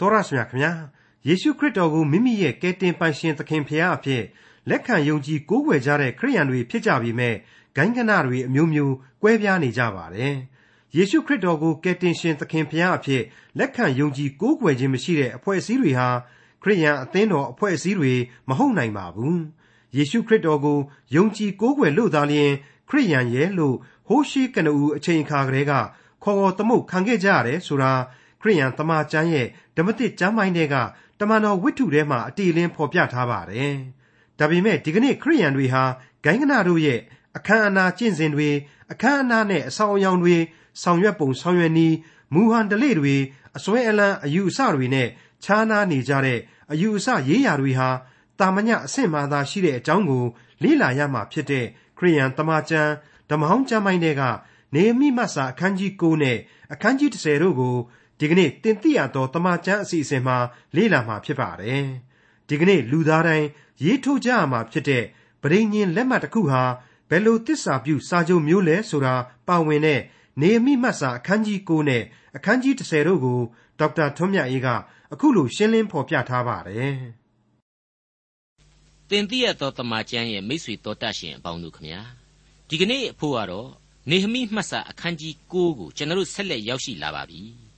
တော်ရရှိမြခင်ဗျာယေရှုခရစ်တော်ကိုမိမိရဲ့ကယ်တင်ပိုင်ရှင်သခင်ဖရာအဖြစ်လက်ခံယုံကြည်ကိုးကွယ်ကြတဲ့ခရိယန်တွေဖြစ်ကြပေမဲ့ဂိုင်းကနတွေအမျိုးမျိုးကွဲပြားနေကြပါတယ်ယေရှုခရစ်တော်ကိုကယ်တင်ရှင်သခင်ဖရာအဖြစ်လက်ခံယုံကြည်ကိုးကွယ်ခြင်းမရှိတဲ့အဖွဲ့အစည်းတွေဟာခရိယန်အသင်းတော်အဖွဲ့အစည်းတွေမဟုတ်နိုင်ပါဘူးယေရှုခရစ်တော်ကိုယုံကြည်ကိုးကွယ်လို့သာလျှင်ခရိယန်ရဲ့လို့ဟိုးရှိကနဦးအချိန်အခါကလေးကခေါ်ခေါ်သမုတ်ခံခဲ့ကြရတယ်ဆိုတာ ခရိယန်တမန်ကျမ်းရဲ့ဓမ္မသစ်ကျမ်းပိုင်းတွေကတမန်တော်ဝိတ္ထုထဲမှာအတီလင်းဖော်ပြထားပါတယ်။ဒါပေမဲ့ဒီကနေ့ခရိယန်တွေဟာဂိုင်းကနာတို့ရဲ့အခမ်းအနားကျင့်စဉ်တွေအခမ်းအနားနဲ့အဆောင်အယောင်တွေဆောင်ရွက်ပုံဆောင်ရွက်နည်းမူဟန်တလေတွေအစွဲအလန်းအယူအဆတွေနဲ့ခြားနားနေကြတဲ့အယူအဆရေးရာတွေဟာတာမညအဆင့်မှသာရှိတဲ့အကြောင်းကိုလေ့လာရမှာဖြစ်တဲ့ခရိယန်တမန်ကျမ်းဓမ္မဟောင်းကျမ်းပိုင်းတွေကနေမိမတ်စာအခန်းကြီး9နဲ့အခန်းကြီး10တို့ကို ဒီကနေ့တင်ပြရသောတမန်ကျမ်းအစီအစဉ်မှာလေ့လာမှာဖြစ်ပါတယ်။ဒီကနေ့လူသားတိုင်းရေးထိုးကြရမှာဖြစ်တဲ့ဗြိဉ္ဉ်လက်မှတ်တစ်ခုဟာဘယ်လိုတစ္ဆာပြုစာချုပ်မျိုးလဲဆိုတာပါဝင်တဲ့နေမိမတ်စာအခန်းကြီး9နဲ့အခန်းကြီး10တို့ကိုဒေါက်တာထွန်းမြတ်အေးကအခုလိုရှင်းလင်းဖော်ပြထားပါတယ်။တင်ပြရသောတမန်ကျမ်းရဲ့မိတ်ဆွေတော်တတ်ရှင်အပေါင်းတို့ခမညာဒီကနေ့အဖို့ကတော့နေဟမိမှတ်စာအခန်းကြီး9ကိုကျွန်တော်တို့ဆက်လက်ရောက်ရှိလာပါပြီ။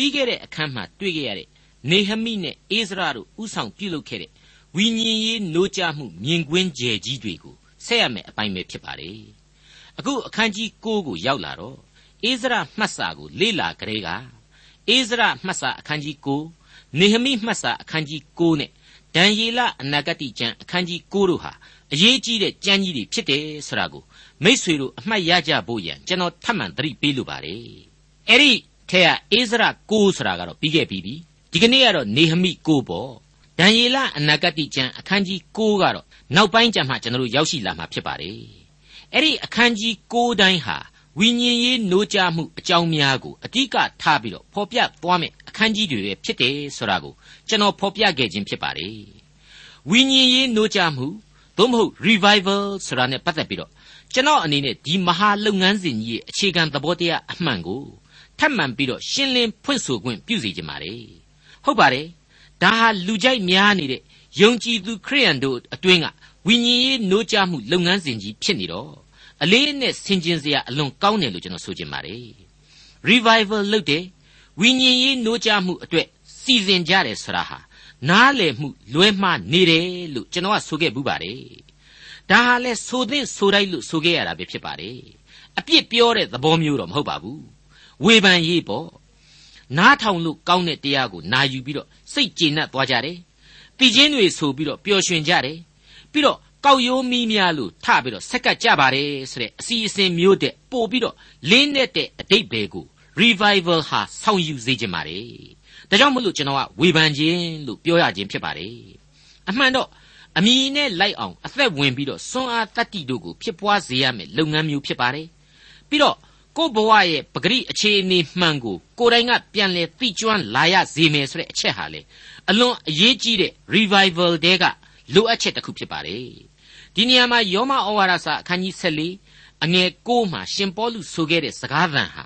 ပြီးခဲ့တဲ့အခန်းမှာတွေ့ခဲ့ရတဲ့နေဟမိနဲ့အိစရာတို့ဥဆောင်ပြုလုပ်ခဲ့တဲ့ဝိညာဉ်ရေးနိုးကြားမှုမြင်ကွင်းကျယ်ကြီးတွေကိုဆက်ရမယ်အပိုင်းပဲဖြစ်ပါတယ်အခုအခန်းကြီး9ကိုရောက်လာတော့အိစရာမှတ်စာကိုလေ့လာကြတဲ့ကအိစရာမှတ်စာအခန်းကြီး9နေဟမိမှတ်စာအခန်းကြီး9နဲ့ဒံယေလအနာဂတိကျမ်းအခန်းကြီး9တို့ဟာအရေးကြီးတဲ့ကျမ်းကြီးတွေဖြစ်တယ်ဆိုတာကိုမိษွေတို့အမှတ်ရကြဖို့ရန်ကျွန်တော်ထပ်မံသတိပေးလိုပါတယ်အဲ့ဒီ ထက်ကအိစရ6ဆိုတာကတော့ပြီးခဲ့ပြီးပြီဒီကနေ့ကတော့နေဟမိ6ပေါ့ဒံယေလအနာဂတိကျမ်းအခန်းကြီး6ကတော့နောက်ပိုင်းကျမ်းမှာကျွန်တော်တို့ရောက်ရှိလာမှာဖြစ်ပါတယ်အဲ့ဒီအခန်းကြီး6တိုင်းဟာဝိညာဉ်ရေး노ကြမှုအကြောင်းများကိုအဓိကထားပြီးတော့ဖော်ပြသွားမယ်အခန်းကြီးတွေပဲဖြစ်တယ်ဆိုတာကိုကျွန်တော်ဖော်ပြခဲ့ခြင်းဖြစ်ပါတယ်ဝိညာဉ်ရေး노ကြမှုသို့မဟုတ် revival ဆိုတာနဲ့ပတ်သက်ပြီးတော့ကျွန်တော်အနေနဲ့ဒီမဟာလုပ်ငန်းစဉ်ကြီးရဲ့အခြေခံသဘောတရားအမှန်ကို ထပ်မံပြီးတော့ရှင်းလင်းဖွင့်ဆိုခွင့်ပြုစီကြပါလေဟုတ်ပါတယ်ဒါဟာလူကြိုက်များနေတဲ့ယုံကြည်သူခရိယန်တို့အတွင်းကဝိညာဉ်ရေးနှိုးကြမှုလုပ်ငန်းစဉ်ကြီးဖြစ်နေတော့အလေးနဲ့ဆင်ခြင်စရာအလွန်ကောင်းတယ်လို့ကျွန်တော်ဆိုချင်ပါတယ် revival လုပ်တယ်ဝိညာဉ်ရေးနှိုးကြမှုအတွက်စီစဉ်ကြတယ်ဆိုတာဟာနားလည်မှုလွဲမှားနေတယ်လို့ကျွန်တော်ကဆိုခဲ့ဘူးပါတယ်ဒါဟာလဲဆိုသင့်ဆိုတိုက်လို့ဆိုခဲ့ရတာပဲဖြစ်ပါတယ်အပြစ်ပြောတဲ့သဘောမျိုးတော့မဟုတ်ပါဘူး ဝေဖန်ရေးပေါ့နားထောင်လို့ကောင်းတဲ့တရားကိုနာယူပြီးတော့စိတ်ကျေနပ်သွားကြတယ်တည်ခြင်းတွေဆိုပြီးတော့ပျော်ရွှင်ကြတယ်ပြီးတော့ကောက်ရိုးမီးများလို့ထပြီးတော့ဆက်ကပ်ကြပါတယ်ဆိုတဲ့အစီအစဉ်မျိုးတဲ့ပို့ပြီးတော့လင်းနဲ့တဲ့အတိတ်ပဲကို revival ဟာဆောင်ယူစေခြင်းပါတယ်ဒါကြောင့်မလို့ကျွန်တော်ကဝေဖန်ခြင်းလို့ပြောရခြင်းဖြစ်ပါတယ်အမှန်တော့အမိနဲ့လိုက်အောင်အသက်ဝင်ပြီးတော့စွမ်းအားတတ္တိတို့ကိုဖြစ်ပွားစေရမယ်လုပ်ငန်းမျိုးဖြစ်ပါတယ်ပြီးတော့ ကို့ဘဝရဲ့ပဂရိအခြေအနေမှန်ကိုကိုယ်တိုင်ကပြန်လဲသိကျွမ်းလာရစေမယ်ဆိုတဲ့အချက်ဟာလေအလွန်အရေးကြီးတဲ့ revival တဲကလိုအပ်ချက်တစ်ခုဖြစ်ပါတယ်ဒီနေရာမှာယောမဩဝါဒစာအခန်းကြီး14အငယ်6မှာရှင်ပေါလုဆိုခဲ့တဲ့စကားသံဟာ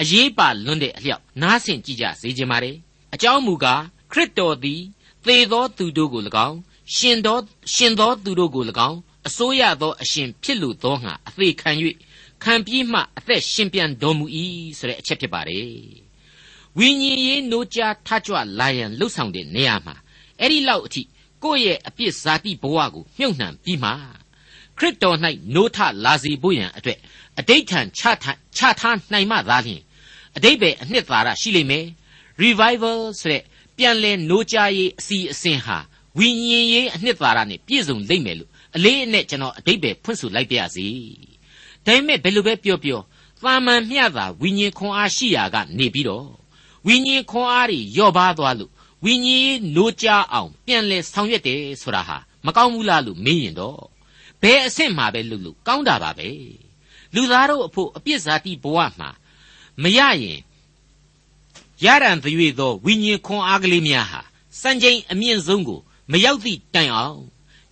အရေးပါလွန်းတဲ့အလျောက်နားဆင်ကြည့်ကြစေခြင်းပါတယ်အကြောင်းမူကားခရစ်တော်သည်သေသောသူတို့ကို၎င်းရှင်သောရှင်သောသူတို့ကို၎င်းအစိုးရသောအရှင်ဖြစ်လိုသောငါအသေးခံ၍ ခံပြီးမှအသက်ရှင်ပြန်တော်မူ၏ဆိုတဲ့အချက်ဖြစ်ပါတယ်ဝိညာဉ်ရေးနိုးကြားထကြွလာရန်လှုပ်ဆောင်တဲ့နေရာမှာအဲ့ဒီလောက်အထိကိုယ့်ရဲ့အပြစ်ဇာတိဘဝကိုမြုပ်နှံပြီးမှခရစ်တော်၌နိုးထလာစေဖို့ရန်အတွက်အတိတ်ထံချထားချထားနိုင်မှသာလျှင်အတိတ်ပဲအနှစ်သာရရှိလိမ့်မယ် revival ဆိုတဲ့ပြန်လည်နိုးကြားရေးအစီအစဉ်ဟာဝိညာဉ်ရေးအနှစ်သာရနဲ့ပြည့်စုံလိမ့်မယ်လို့အလေးအနက်ကျွန်တော်အတိတ်ပဲဖွင့်ဆိုလိုက်ပါရစေ ဒါပေမဲ့ဘယ်လိုပဲပြောပြောသာမန်မျှတာဝိညာဉ်ခွန်အားရှိရာကနေပြီးတော့ဝိညာဉ်ခွန်အားတွေလျော့ပါသွားလို့ဝိညာဉ်နိုးကြအောင်ပြန်လဲဆောင်ရွက်တယ်ဆိုတာဟာမကောင်းဘူးလားလို့မေးရင်တော့ဘယ်အဆင့်မှာပဲလုပ်လို့ကောင်းတာပါပဲလူသားတို့အဖို့အပြစ်စားတိဘဝမှာမရရင်ရရန်သွေသောဝိညာဉ်ခွန်အားကလေးများဟာစံချိန်အမြင့်ဆုံးကိုမရောက်သည့်တိုင်အောင်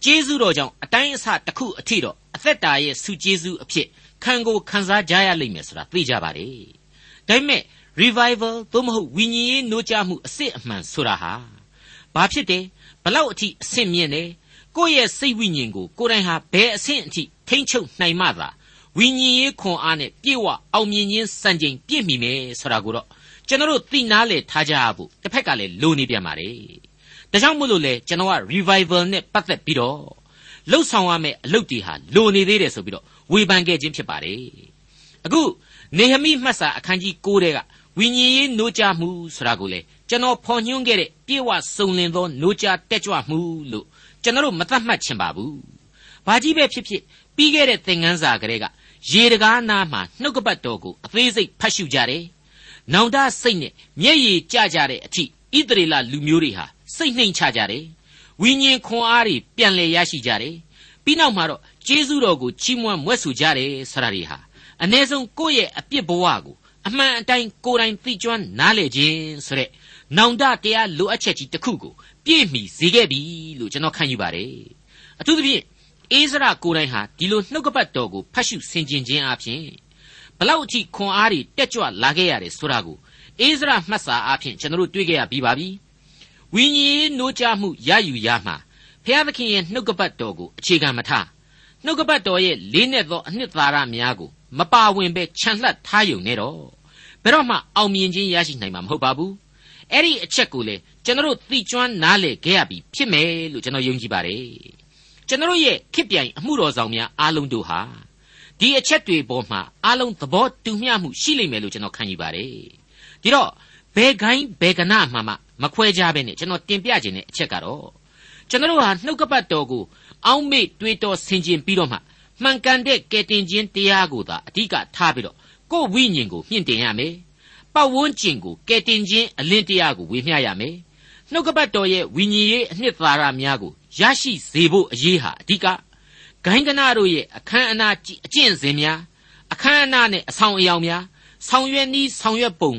ကျေးဇူးတော်ကြောင့်အတိုင်းအဆတစ်ခုအထိတော့အသက်တာရဲ့ဆုကျေးဇူးအဖြစ် ခံကိုခံစားကြရလိမ့်မယ်ဆိုတာသိကြပါတယ်။ဒါပေမဲ့ revival သို့မဟုတ်ဝိညာဉ်ရေးနှိုးကြမှုအစစ်အမှန်ဆိုတာဟာဘာဖြစ်တယ်ဘလောက်အထိအဆင့်မြင့်တယ်ကိုယ့်ရဲ့စိတ်ဝိညာဉ်ကိုကိုယ်တိုင်ဟာဘယ်အဆင့်အထိထိမ့်ချုပ်နိုင်မှသာဝိညာဉ်ရေးခွန်အားနဲ့ပြေဝအောင်မြင်ခြင်းစံချိန်ပြည့်မီမယ်ဆိုတာကိုတော့ကျွန်တော်တို့သိနာလေထားကြဖို့တစ်ဖက်ကလည်းလိုနေပြန်ပါတယ်ဒါကြောင့်မို့လို့လေကျွန်တော်က revival နဲ့ပတ်သက်ပြီးတော့လှုပ်ဆောင်ရမယ့်အလုပ်တွေဟာလိုနေသေးတယ်ဆိုပြီးတော့ ဝေဖန်ခဲ့ခြင်းဖြစ်ပါတယ်အခုနေဟမိမှတ်စာအခန်းကြီး9ထဲကဝိညာဉ်ရေးနှိုးကြမှုဆိုတာကိုလေကျွန်တော်ဖော်ညွှန်းခဲ့တဲ့ပြေဝစုံလင်သောနှိုးကြတက်ကြွမှုလို့ကျွန်တော်တို့မသတ်မှတ်ချင်ပါဘူး။ဘာကြီးပဲဖြစ်ဖြစ်ပြီးခဲ့တဲ့သင်ခန်းစာကလေးကရေတကားနားမှာနှုတ်ကပတ်တော်ကိုအသေးစိတ်ဖတ်ရှုကြတယ်။နောင်တစိတ်နဲ့မျက်ရည်ကျကြတဲ့အထိဣသရေလလူမျိုးတွေဟာစိတ်နှိမ်ချကြတယ်။ဝိညာဉ်ခွန်အားတွေပြန်လည်ရရှိကြတယ်။ပြီးနောက်မှာတော့ ကျေးဇူးတော်ကိုချီးမွမ်းမွဲ့ဆိုကြတယ်ဆိုတာတွေဟာအ ਨੇ ဆုံးကိုယ့်ရဲ့အပြစ်ဘဝကိုအမှန်အတိုင်းကိုယ်တိုင်သိကျွမ်းနားလေခြင်းဆိုတဲ့နောင်တတရားလိုအပ်ချက်ကြီးတစ်ခုကိုပြည့်မီစေခဲ့ပြီလို့ကျွန်တော်ခံယူပါတယ်အထူးသဖြင့်အိစရာကိုယ်တိုင်ဟာဒီလိုနှုတ်ကပတ်တော်ကိုဖတ်ရှုဆင်ခြင်ခြင်းအပြင်ဘလောက်အထိခွန်အားတွေတက်ကြွလာခဲ့ရတယ်ဆိုတာကိုအိစရာမှတ်စာအပြင်ကျွန်တော်တို့တွေ့ခဲ့ရပြီးပါပြီဝိညာဉ်နိုးကြမှုရယူရမှာဖျားသခင်ရဲ့နှုတ်ကပတ်တော်ကိုအခြေခံမထား နှုတ်ကပတ်တော်ရဲ့လေးနဲ့သောအနှစ်သာရများကိုမပါဝင်ပဲခြံလှပ်ထားယုံနဲ့တော့ဘယ်တော့မှအောင်မြင်ခြင်းရရှိနိုင်မှာမဟုတ်ပါဘူးအဲ့ဒီအချက်ကိုလေကျွန်တော်တို့သိကျွမ်းနားလည်ခဲ့ရပြီဖြစ်မယ်လို့ကျွန်တော်ယုံကြည်ပါတယ်ကျွန်တော်ရဲ့ခစ်ပြိုင်အမှုတော်ဆောင်များအားလုံးတို့ဟာဒီအချက်တွေပေါ်မှာအားလုံးသဘောတူမျှမှုရှိလိမ့်မယ်လို့ကျွန်တော်ခံယူပါတယ်ဒီတော့ဘယ်ခိုင်းဘယ်ကနာမှမှမခွဲကြဘဲနဲ့ကျွန်တော်တင်ပြခြင်းတဲ့အချက်ကတော့ကျွန်တော်ဟာနှုတ်ကပတ်တော်ကို အောင်းမေ့တွေးတော်ဆင်ခြင်ပြီးတော့မှမှန်ကန်တဲ့ကယ်တင်ခြင်းတရားကိုသာအဓိကထားပြီးတော့ကိုယ်ဝိညာဉ်ကိုမြင့်တင်ရမယ်ပတ်ဝန်းကျင်ကိုကယ်တင်ခြင်းအလင်းတရားကိုဝေမျှရမယ်နှုတ်ကပတ်တော်ရဲ့ဝိညာဉ်ရေးအနှစ်သာရများကိုရရှိစေဖို့အရေးဟာအဓိကဂိုင်းကနာတို့ရဲ့အခမ်းအနားအကျင့်စဉ်များအခမ်းအနားနဲ့အဆောင်အယောင်များဆောင်ရွက်နည်းဆောင်ရွက်ပုံ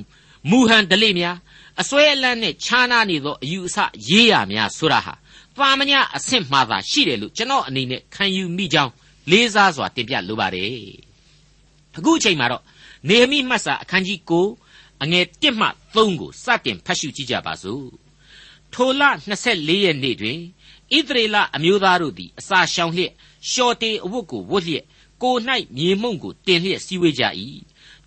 မူဟန်ဒလိများအစွဲအလန့်နဲ့ခြားနာနေသောအယူအဆရေးရများဆိုတာဟာ ပါမညာအဆင့်မှသာရှိတယ်လို့ကျွန်တော်အနေနဲ့ခံယူမိကြောင်းလေးစားစွာတင်ပြလိုပါတယ်အခုအချိန်မှာတော့နေဟမိမှတ်စာအခန်းကြီး9အငယ်1မှ3ကိုစတင်ဖတ်ရှုကြည့်ကြပါစို့ထိုလ24ရက်နေ့တွင်ဣသရေလအမျိုးသားတို့သည်အစာရှောင်လျက်ရှော်တေအဝတ်ကိုဝတ်လျက်ကို၌မြေမှုန့်ကိုတင်လျက်စီဝေးကြ၏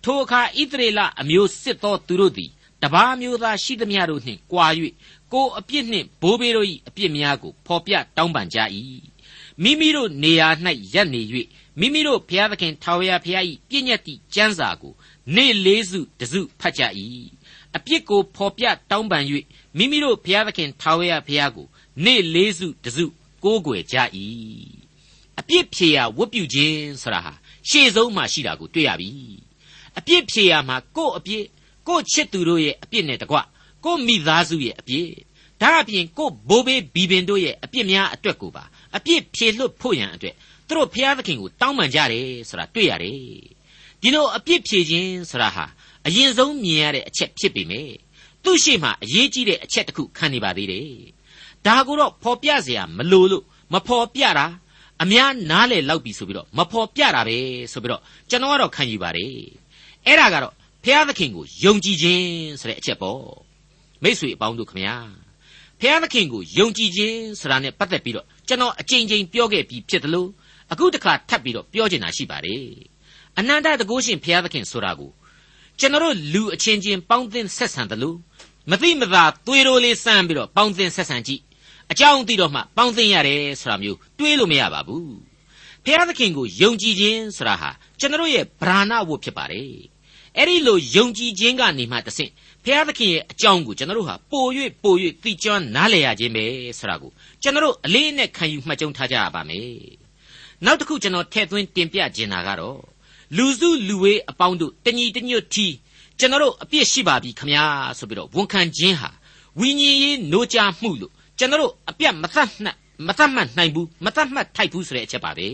ထိုအခါဣသရေလအမျိုးစစ်သောသူတို့သည်တပားမျိုးသားရှိသမျှတို့နှင့်ကြွာ၍ ကိုအပြစ်နှင့်ဘိုးဘေးတို့၏အပြစ်များကိုဖော်ပြတောင်းပန်ကြ၏မိမိတို့နေရာ၌ရပ်နေ၍မိမိတို့ဘုရားသခင်ထာဝရဘုရား၏ပြည့်ညတ်သည့်ကျမ်းစာကိုနေ့လေးစုတစုဖတ်ကြ၏အပြစ်ကိုဖော်ပြတောင်းပန်၍မိမိတို့ဘုရားသခင်ထာဝရဘုရားကိုနေ့လေးစုတစုကိုးကွယ်ကြ၏အပြစ်ဖြေရာဝတ်ပြုခြင်းဆိုတာဟာရှေ့ဆုံးမှရှိတာကိုတွေ့ရပြီအပြစ်ဖြေရာမှာကိုယ့်အပြစ်ကိုယ့်ချစ်သူတို့ရဲ့အပြစ်နဲ့တကွ ကိုယ့်မိသားစုရဲ့အပြစ်ဒါအပြင်ကိုယ့်ဘိုးဘေးဘီဘင်တို့ရဲ့အပြစ်များအတွက်ကိုပါအပြစ်ဖြေလွတ်ဖို့ရန်အတွက်သူတို့ဘုရားသခင်ကိုတောင်းပန်ကြတယ်ဆိုတာတွေ့ရတယ်ဒီလိုအပြစ်ဖြေခြင်းဆိုတာဟာအရင်ဆုံးမြင်ရတဲ့အချက်ဖြစ်ပေမယ့်သူ့ရှိမှအရေးကြီးတဲ့အချက်တစ်ခုခံနေပါသေးတယ်ဒါကိုတော့ဖော်ပြเสียမလို့လို့မဖော်ပြတာအများနားလေလောက်ပြီဆိုပြီးတော့မဖော်ပြတာပဲဆိုပြီးတော့ကျွန်တော်ကတော့ခံယူပါတယ်အဲ့ဒါကတော့ဘုရားသခင်ကိုယုံကြည်ခြင်းဆိုတဲ့အချက်ပေါ့ မိတ်ဆွေအပေါင်းတို့ခမညာဖျားသခင်ကိုယုံကြည်ခြင်းဆိုတာနဲ့ပတ်သက်ပြီးတော့ကျွန်တော်အချိန်ချင်းပြောခဲ့ပြီးဖြစ်တယ်လို့အခုတခါထပ်ပြီးတော့ပြောချင်တာရှိပါတယ်အနန္တတကုရှင်ဖျားသခင်ဆိုတာကိုကျွန်တော်လူအချင်းချင်းပေါင်းသင်းဆက်ဆံတယ်လို့မသိမသာတွေးတိုလေးစမ်းပြီးတော့ပေါင်းသင်းဆက်ဆံကြည့်အကြောင်းသိတော့မှပေါင်းသင်းရတယ်ဆိုတာမျိုးတွေးလို့မရပါဘူးဖျားသခင်ကိုယုံကြည်ခြင်းဆိုတာဟာကျွန်တော်ရဲ့ဗราဏဝတ်ဖြစ်ပါတယ်အဲ့ဒီလိုယုံကြည်ခြင်းကနေမှတဆင့် ဘုရားသခင်ရဲ့အကြောင်းကိုကျွန်တော်တို့ဟာပို၍ပို၍သိကျွမ်းနားလည်ရခြင်းပဲဆိုတာကိုကျွန်တော်တို့အလေးနဲ့ခံယူမှတ်ကြုံထားကြရပါမယ်နောက်တစ်ခုကျွန်တော်ထည့်သွင်းတင်ပြခြင်းတာကတော့လူစုလူဝေးအပေါင်းတို့တညီတညွတ်ထီကျွန်တော်တို့အပြစ်ရှိပါပြီခမညာဆိုပြီးတော့ဝန်ခံခြင်းဟာဝိညာဉ်ရေးနိုးကြမှုလို့ကျွန်တော်တို့အပြတ်မသတ်နှက်မသတ်မှတ်နိုင်ဘူးမသတ်မှတ်ထိုက်ဘူးဆိုတဲ့အချက်ပါပဲ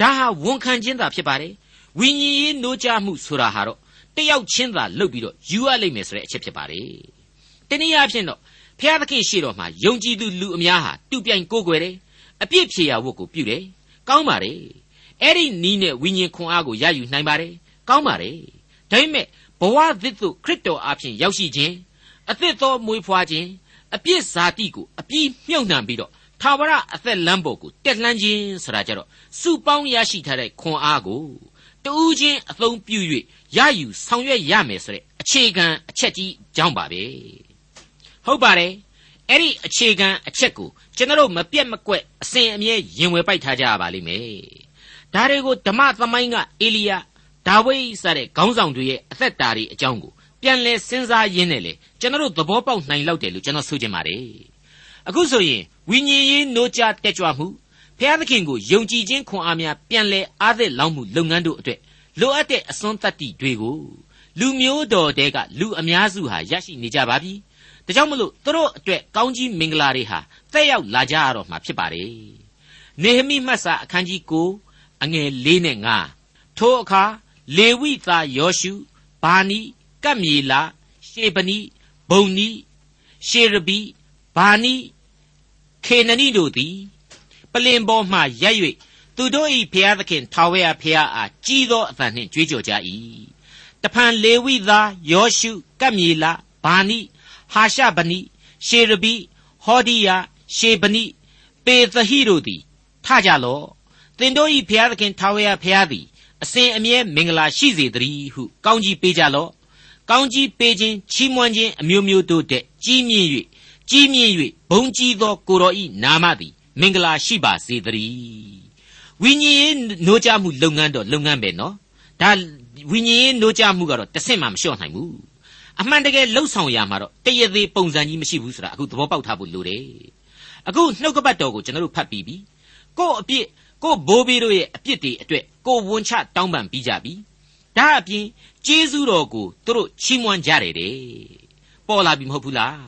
ဒါဟာဝန်ခံခြင်းသာဖြစ်ပါတယ်ဝိညာဉ်ရေးနိုးကြမှုဆိုတာဟာတော့ တယောက်ချင်းသာလုပ်ပြီးတော့ယူရလိမ့်မယ်ဆိုတဲ့အချက်ဖြစ်ပါတယ်တနည်းအားဖြင့်တော့ဖျားသခင်ရှိတော်မှာယုံကြည်သူလူအများဟာတူပြိုင်ကိုးကွယ်တယ်အပြစ်ဖြေရာဝတ်ကိုပြုတယ်ကောင်းပါတယ်အဲ့ဒီနီးနဲ့ဝိညာဉ်ခွန်အားကိုရယူနိုင်ပါတယ်ကောင်းပါတယ်ဒါပေမဲ့ဘဘဝသစ်သို့ခရစ်တော်အားဖြင့်ရောက်ရှိခြင်းအသစ်သောမွေးဖွားခြင်းအပြစ်ဇာတိကိုအပြီးမြုပ်နှံပြီးတော့ထာဝရအသက်လမ်းပေါ်ကိုတက်လှမ်းခြင်းဆိုတာကြတော့စုပေါင်းရရှိထားတဲ့ခွန်အားကို တူးချင်းအသုံးပြု၍ရယူဆောင်ရွက်ရမယ်ဆိုတဲ့အခြေခံအချက်ကြီးကြောင်းပါပဲဟုတ်ပါတယ်အဲ့ဒီအခြေခံအချက်ကိုကျွန်တော်မပြတ်မကွက်အစဉ်အမြဲရင်ဝယ်ပိုက်ထားကြရပါလိမ့်မယ်ဒါတွေကိုဓမ္မသမိုင်းကအေလိယဒါဝိစတဲ့ခေါင်းဆောင်တွေရဲ့အသက်တာတွေအကြောင်းကိုပြန်လဲစဉ်းစားရင်းနဲ့လေကျွန်တော်သဘောပေါက်နိုင်လောက်တယ်လို့ကျွန်တော်ဆိုချင်ပါတယ်အခုဆိုရင်ဝိညာဉ်ရေးနိုးကြတက်ကြွမှု ဖျားသခင်ကိုယုံကြည်ခြင်းခွန်အားများပြန်လဲအားသက်လောင်းမှုလုပ်ငန်းတို့အတွက်လိုအပ်တဲ့အစွမ်းတတ္တိတွေကိုလူမျိုးတော်တဲကလူအများစုဟာရရှိနေကြပါပြီဒါကြောင့်မလို့သူတို့အတွက်ကောင်းကြီးမင်္ဂလာတွေဟာတက်ရောက်လာကြရတော့မှာဖြစ်ပါတယ်နေဟမိမှတ်စာအခန်းကြီး9အငယ်၄နဲ့5ထိုအခါလေဝိသားယောရှုဘာနီကပ်မြေလာရှေပနီဘုံနီရှေရဘီဘာနီခေနနီတို့သည်ပ လင်ပေါ်မှရက်၍သူတို့၏ဖျားသခင်ထာဝရဖျားအားကြီးသောအသံနှင့်ကြွေးကြော်ကြ၏တဖန်လေဝိသားယောရှုကပ်မြေလာဘာနီဟာရှဗနီရှေရဘီဟောဒီယာရှေဗနီပေသဟိတို့သည်ထကြလော့သင်တို့၏ဖျားသခင်ထာဝရဖျားသည်အစဉ်အမြဲမင်္ဂလာရှိစေတည်းဟုကောင်းကြီးပေးကြလော့ကောင်းကြီးပေးခြင်းချီးမွမ်းခြင်းအမျိုးမျိုးတို့တဲ့ကြီးမြင့်၍ကြီးမြင့်၍ဘုံကြီးသောကိုတော်ဤနာမသည် မင်္ဂလာရှိပါစေတည်းဝိညာဉ်ရေးနှိုးကြမှုလုပ်ငန်းတော့လုပ်ငန်းပဲနော်ဒါဝိညာဉ်ရေးနှိုးကြမှုကတော့တစ်ဆင့်မှမလျှော့နိုင်ဘူးအမှန်တကယ်လှုပ်ဆောင်ရမှာတော့တရသေးပုံစံကြီးမရှိဘူးဆိုတာအခုသဘောပေါက်ထားဖို့လိုတယ်အခုနှုတ်ကပတ်တော်ကိုကျွန်တော်တို့ဖတ်ပြီးပြီကို့အပြစ်ကို့ဘိုးဘေးတို့ရဲ့အပြစ်တွေအတွက်ကိုဝန်ချတောင်းပန်ပြီးကြပြီဒါအပြင်ကျေးဇူးတော်ကိုသူတို့ချီးမွမ်းကြတယ်တဲ့ပေါ်လာပြီမဟုတ်ဘူးလား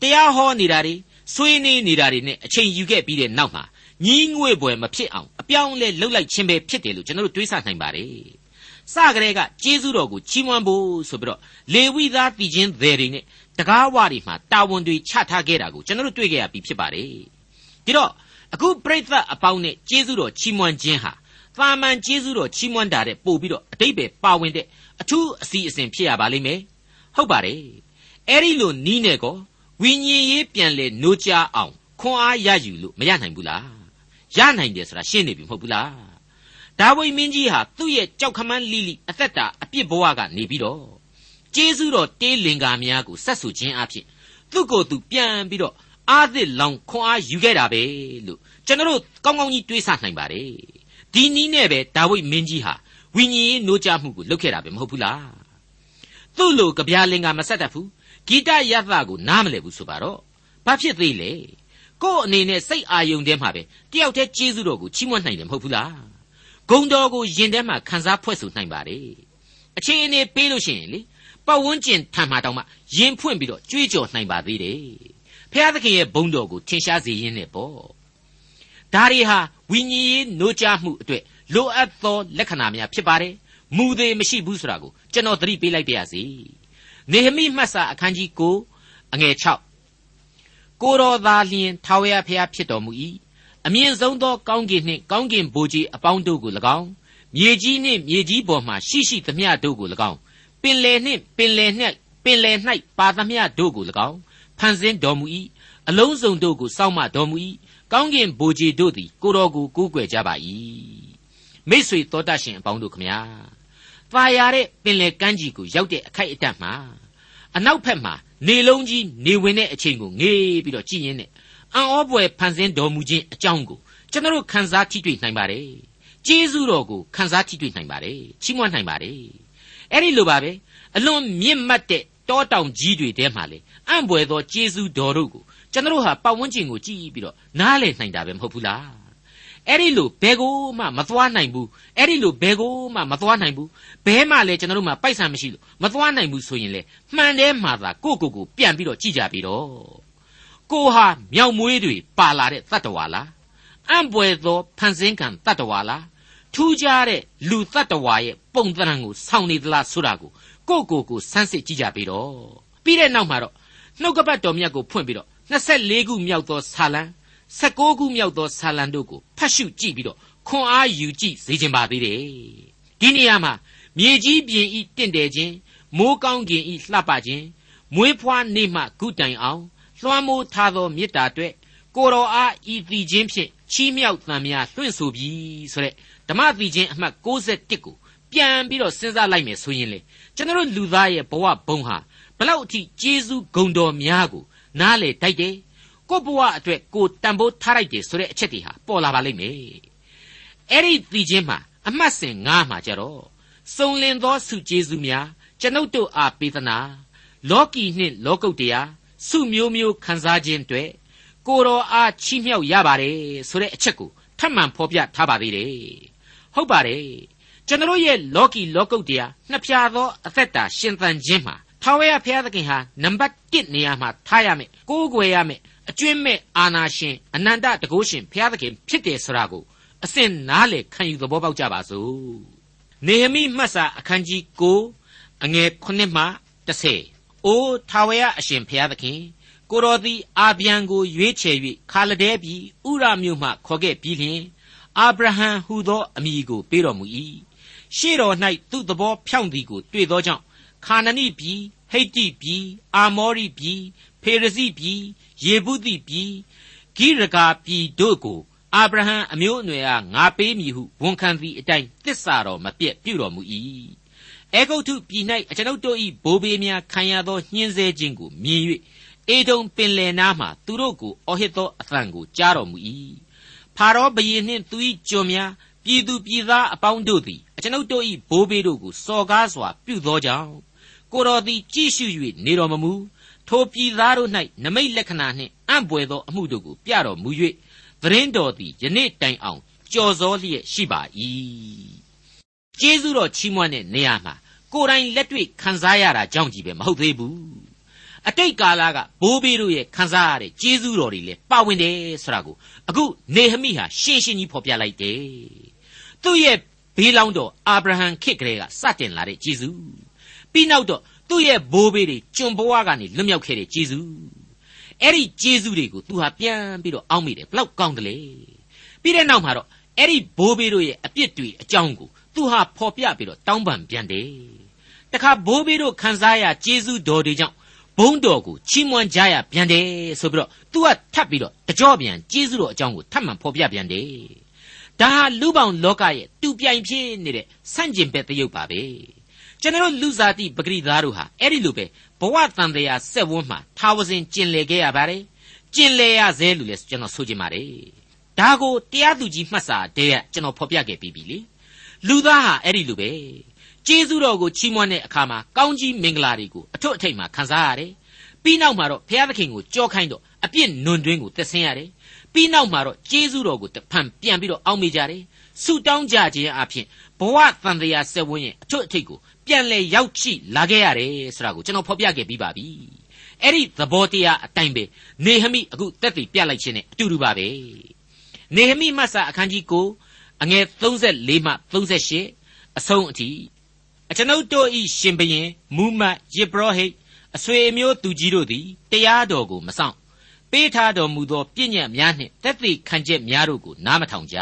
တရားဟောနေတာတွေ ဆွေးနွေးနေတာတွေနဲ့အချိန်ယူခဲ့ပြီးတဲ့နောက်မှာညီးငွေ့ပွဲမဖြစ်အောင်အပြောင်းလဲလှုပ်လိုက်ခြင်းပဲဖြစ်တယ်လို့ကျွန်တော်တို့တွေးဆနိုင်ပါတယ်စကလေးကကျေးဇူးတော်ကိုချီးမွမ်းဖို့ဆိုပြီးတော့လေဝိသားတည်ခြင်းတွေတွေနဲ့တကားဝတွေမှာတာဝန်တွေချထားခဲ့တာကိုကျွန်တော်တို့တွေ့ခဲ့ရပြီးဖြစ်ပါတယ်ဒီတော့အခုပြိဿအပေါင်းနဲ့ကျေးဇူးတော်ချီးမွမ်းခြင်းဟာသာမန်ကျေးဇူးတော်ချီးမွမ်းတာတဲ့ပို့ပြီးတော့အတိတ်ပဲပါဝင်တဲ့အထူးအစီအစဉ်ဖြစ်ရပါလိမ့်မယ်ဟုတ်ပါတယ်အဲ့ဒီလိုနီးနေကော ဝိညာဉ်ရေးပြန်လဲနိုးကြအောင်ခွန်အားရယူလို့မရနိုင်ဘူးလားရနိုင်တယ်ဆိုတာရှင်းနေပြီမဟုတ်ဘူးလားဒါဝိမင်းကြီးဟာသူ့ရဲ့ကြောက်ခမန်းလိလိအသက်တာအပြစ်ဘဝကနေပြီးတော့ကျေးဇူးတော်တေးလင်္ကာများကိုဆက်ဆူခြင်းအဖြစ်သူ့ကိုယ်သူပြန်ပြီးတော့အာသစ်လောင်ခွန်အားယူခဲ့တာပဲလို့ကျွန်တော်တို့ကောင်းကောင်းကြီးတွေးဆနိုင်ပါတယ်ဒီနီးနဲ့ပဲဒါဝိမင်းကြီးဟာဝိညာဉ်ရေးနိုးကြမှုကိုလုပ်ခဲ့တာပဲမဟုတ်ဘူးလားသူ့လိုကြပြားလင်္ကာမဆက်တတ်ဘူး ဂီတရသကိုနားမလည်ဘူးဆိုပါတော့ဘာဖြစ်သေးလဲကို့အနေနဲ့စိတ်အာယုံထဲမှာပဲတယောက်တည်းကျေးဇူးတော်ကိုချီးမွမ်းနိုင်တယ်မဟုတ်ဘူးလားဂုံတော်ကိုယင်ထဲမှာခံစားဖွဲ့ဆိုနိုင်ပါတယ်အချိန်အနေပေးလို့ရှိရင်လေပတ်ဝန်းကျင်ထံမှာတောင်မှယင်ဖွင့်ပြီးတော့ကြွေးကြော်နိုင်ပါသေးတယ်ဖျားသခင်ရဲ့ဘုန်းတော်ကိုထင်ရှားစေရင်းနဲ့ပေါ့ဒါတွေဟာဝိညာဉ်ရေးနိုးကြားမှုအတွက်လိုအပ်သောလက္ခဏာများဖြစ်ပါတယ်မူသေးမရှိဘူးဆိုတာကိုကျွန်တော်သတိပေးလိုက်ပါရစေ နေဟမိမှတ်စာအခန်းကြီး9အငယ်6ကိုတော်သာလျင်ထာဝရဘုရားဖြစ်တော်မူ၏အမြင့်ဆုံးသောကောင်းကင်နှင့်ကောင်းကင်ဘိုးကြီးအပေါင်းတို့ကို၎င်းမြေကြီးနှင့်မြေကြီးပေါ်မှရှိရှိသမျှတို့ကို၎င်းပင်လယ်နှင့်ပင်လယ်၌ပင်လယ်၌ပါသမျှတို့ကို၎င်းဖန်ဆင်းတော်မူ၏အလုံးစုံတို့ကိုစောင့်မတော်မူ၏ကောင်းကင်ဘိုးကြီးတို့သည်ကိုတော်ကိုကူးကွယ်ကြပါ၏မိษွေတော်တတ်ရှင်အပေါင်းတို့ခမညာ။ပါရတဲ့ပင်လယ်ကမ်းခြေကိုရောက်တဲ့အခိုက်အတန့်မှာ အနောက်ဘက်မှာနေလုံးကြီးနေဝင်တဲ့အချိန်ကိုငေးပြီးတော့ကြည်ရင်နဲ့အံ့ဩပွေဖန်ဆင်းတော်မူခြင်းအကြောင်းကိုကျွန်တော်ခန်းစားထိတွေ့နိုင်ပါတယ်။ကျေးဇူးတော်ကိုခန်းစားထိတွေ့နိုင်ပါတယ်။ချီးမွမ်းနိုင်ပါတယ်။အဲ့ဒီလိုပါပဲအလွန်မြင့်မတ်တဲ့တောတောင်ကြီးတွေထဲမှာလေအံ့ပွေသောကျေးဇူးတော်တို့ကိုကျွန်တော်ဟာပတ်ဝန်းကျင်ကိုကြည့်ပြီးတော့နားလည်နိုင်တာပဲမဟုတ်ဘူးလား အဲ့ဒီလိုဘယ်ကိုမှမသွားနိုင်ဘူးအဲ့ဒီလိုဘယ်ကိုမှမသွားနိုင်ဘူးဘဲမှလည်းကျွန်တော်တို့မှပိုက်ဆံမရှိလို့မသွားနိုင်ဘူးဆိုရင်လေမှန်တယ်မှသာကိုကိုကိုပြန်ပြီးတော့ကြည့်ကြပြီတော့ကိုဟာမြောက်မွေးတွေပါလာတဲ့တတ္တဝါလားအံ့ပွေသောဖန်ဆင်းကံတတ္တဝါလားထူးခြားတဲ့လူတတ္တဝါရဲ့ပုံသဏ္ဍာန်ကိုစောင့်နေသလားဆိုတာကိုကိုကိုကိုစမ်းစစ်ကြည့်ကြပြီတော့ပြီးတဲ့နောက်မှာတော့နှုတ်ကပတ်တော်မြတ်ကိုဖွင့်ပြီးတော့24ခုမြောက်သောဆာလံ 16ခုမြောက်သောဆာလံတို့ကိုဖတ်ရှုကြည့်ပြီးတော့ခွန်အားယူကြည့်စေခြင်းပါသေးတယ်ဒီနေရာမှာမြေကြီးပြင်ဤတင့်တယ်ခြင်းမိုးကောင်းကင်ဤလှပခြင်းမွေးဖွားနေ့မှဂုတိုင်အောင်လွှမ်းမိုးထားသောမေတ္တာအတွက်ကိုတော်အားဤတည်ခြင်းဖြင့်ချီးမြှောက်သံများလွှင့်ဆိုပြီးဆိုတဲ့ဓမ္မတည်ခြင်းအမှတ်61ကိုပြန်ပြီးတော့စဉ်းစားလိုက်မယ်ဆိုရင်လေကျွန်တော်လူသားရဲ့ဘဝဘုံဟာဘလောက်အထိကျေးဇူးဂုဏ်တော်များကိုနားလေတိုက်တယ် ကိုဘဝအတွက်ကိုတန်ဖိုးထားလိုက်တယ်ဆိုတဲ့အချက်တွေဟာပေါ်လာပါလိမ့်မယ်အဲ့ဒီတည်ခြင်းမှာအမှတ်စဉ်9မှာကြတော့စုံလင်သောစုကျေးဇူးများကျွန်ုပ်တို့အားပေးသနာလောကီနှင့်လောကုတ်တရားစုမျိုးမျိုးခံစားခြင်းတွေ့ကိုတော်အားချီးမြှောက်ရပါတယ်ဆိုတဲ့အချက်ကိုထပ်မံဖော်ပြထားပါသေးတယ်ဟုတ်ပါတယ်ကျွန်တော်ရဲ့လောကီလောကုတ်တရားနှစ်ဖြာသောအသက်တာရှင်သန်ခြင်းမှာထာဝရဘုရားသခင်ဟာနံပါတ်1နေရာမှာထားရမယ်ကိုးကွယ်ရမယ် အကျွင့်မဲ့အာနာရှင်အနန္တတကုရှင်ဘုရားသခင်ဖြစ်တယ်ဆိုတာကိုအစဉ်နားလေခံယူသဘောပေါက်ကြပါစို့နေဟမိမှတ်စာအခန်းကြီး9အငယ်9မှ10အိုးထာဝရအရှင်ဘုရားသခင်ကိုတော်သည်အာဗျံကိုရွေးချယ်၍ခါလဒဲပြည်ဥရမြို့မှခေါ်ခဲ့ပြီးလျှင်အာဗြဟံဟူသောအမည်ကိုပေးတော်မူ၏ရှေ့တော်၌သူ့သဘောဖြောင့်သည်ကိုတွေ့သောကြောင့်ခါနနိပြည်ဟိတ္တိပြည်အာမောရိပြည် ဖေရဇိပြည်ယေဗုသိပြည်ဂိရကာပြည်တို့ကိုအာဗြဟံအမျိုးအနွယ်အားငါပေးမည်ဟုဝန်ခံသည့်အတိုင်းတစ္ဆာတော်မပြတ်ပြုတော်မူ၏အေဂုတ်ထုပြည်၌အကျွန်ုပ်တို့၏ဘိုးဘေးများခံရသောညှင်းဆဲခြင်းကိုမြင်၍အေဒုံပင်လယ်နားမှသူတို့ကိုအော်ဟစ်သောအသံကိုကြားတော်မူ၏ဖာရောဘုရင်နှင့်သူ၏ကျွန်များပြည်သူပြည်သားအပေါင်းတို့သည်အကျွန်ုပ်တို့၏ဘိုးဘေးတို့ကိုစော်ကားစွာပြုသောကြောင့်ကိုတော်သည်ကြည့်ရှု၍နေတော်မမူ ထိုပြည်သားတို့၌နမိတ်လက္ခဏာနှင့်အံ့ပွေသောအမှုတို့ကိုပြတော်မူ၍သတင်းတော်သည်ယနေ့တိုင်အောင်ကြော်စောလျက်ရှိပါ၏ကျေးဇူးတော်ချီးမွမ်းတဲ့နေရာမှာကိုယ်တိုင်လက်တွေ့ခံစားရတာကြောင့်ကြီးပဲမဟုတ်သေးဘူးအတိတ်ကာလကဘိုးဘေးတို့ရဲ့ခံစားရတဲ့ကျေးဇူးတော်တွေလည်းပါဝင်တယ်ဆိုတာကိုအခုနေဟမိဟာရှင်းရှင်းကြီးဖော်ပြလိုက်တယ်သူ့ရဲ့ဘေးလောင်းတော်အာဗြဟံခေတ်ကလေးကစတင်လာတဲ့ကျေးဇူး ပြီးနောက်တော့သူ့ရဲ့ဘိုးဘေးတွေကျွန်ဘဝကနေလွတ်မြောက်ခဲ့တဲ့ကျေးဇူးအဲ့ဒီကျေးဇူးတွေကိုသူဟာပြန်ပြီးတော့အောက်မိတယ်ဘလောက်ကောင်းတယ်လေပြီးတဲ့နောက်မှာတော့အဲ့ဒီဘိုးဘေးတို့ရဲ့အပြစ်တွေအကြောင်းကိုသူဟာဖော်ပြပြီးတော့တောင်းပန်ပြန်တယ်တခါဘိုးဘေးတို့ခံစားရကျေးဇူးတော်တွေကြောင့်ဘုန်းတော်ကိုချီးမွမ်းကြရပြန်တယ်ဆိုပြီးတော့ तू ကထပ်ပြီးတော့တကြောပြန်ကျေးဇူးတော်အကြောင်းကိုထပ်မံဖော်ပြပြန်တယ်ဒါဟာလူပောင်လောကရဲ့တူပြိုင်ဖြစ်နေတဲ့ဆန့်ကျင်ဘက်တရုပ်ပါပဲ ကျွန်တော်လူစားတိပဂရိသားတို့ဟာအဲ့ဒီလိုပဲဘဝတန်တရားဆက်ဝန်းမှာထာဝစဉ်ကျင်လည်ခဲ့ရပါတယ်ကျင်လည်ရသေးလို့လည်းကျွန်တော်ဆိုချင်ပါတယ်ဒါကိုတရားသူကြီးမှတ်စာတည်းကကျွန်တော်ဖော်ပြခဲ့ပြီးပြီလေလူသားဟာအဲ့ဒီလိုပဲကျေးဇူးတော်ကိုချီးမွမ်းတဲ့အခါမှာကောင်းကြီးမင်္ဂလာတွေကိုအထွတ်အထိပ်မှာခံစားရတယ်ပြီးနောက်မှာတော့ဘုရားသခင်ကိုကြောခိုင်းတော့အပြစ်နွန်တွင်းကိုသက်ဆင်းရတယ် ပြီးနောက်မှာတော့ကျေးဇူးတော်ကိုတဖန်ပြန်ပြီးတော့အောက်မေ့ကြတယ်ဆုတောင်းကြခြင်းအပြင်ဘဝတန်တရားဆက်ဝန်းရဲ့အထွတ်အထိပ်ကိုပြန်လဲရောက်ရှိလာခဲ့ရတယ်ဆိုတာကိုကျွန်တော်ဖော်ပြခဲ့ပြီးပါပြီအဲ့ဒီသဘောတရားအတိုင်းပဲနေဟမိအခုတက်တည်ပြလိုက်ခြင်းနဲ့အတူတူပါပဲနေဟမိမတ်စာအခန်းကြီး9အငယ်34မှ38အဆုံးအထိအကျွန်ုပ်တို့ဤရှင်ဘရင်မူမတ်ယေဘရဟိတ်အဆွေအမျိုးသူကြီးတို့သည်တရားတော်ကိုမဆောင် ပေးထားတော်မူသောပြည့်ညတ်များနှင့်တက်သိခံချက်များတို့ကိုနားမထောင်ကြ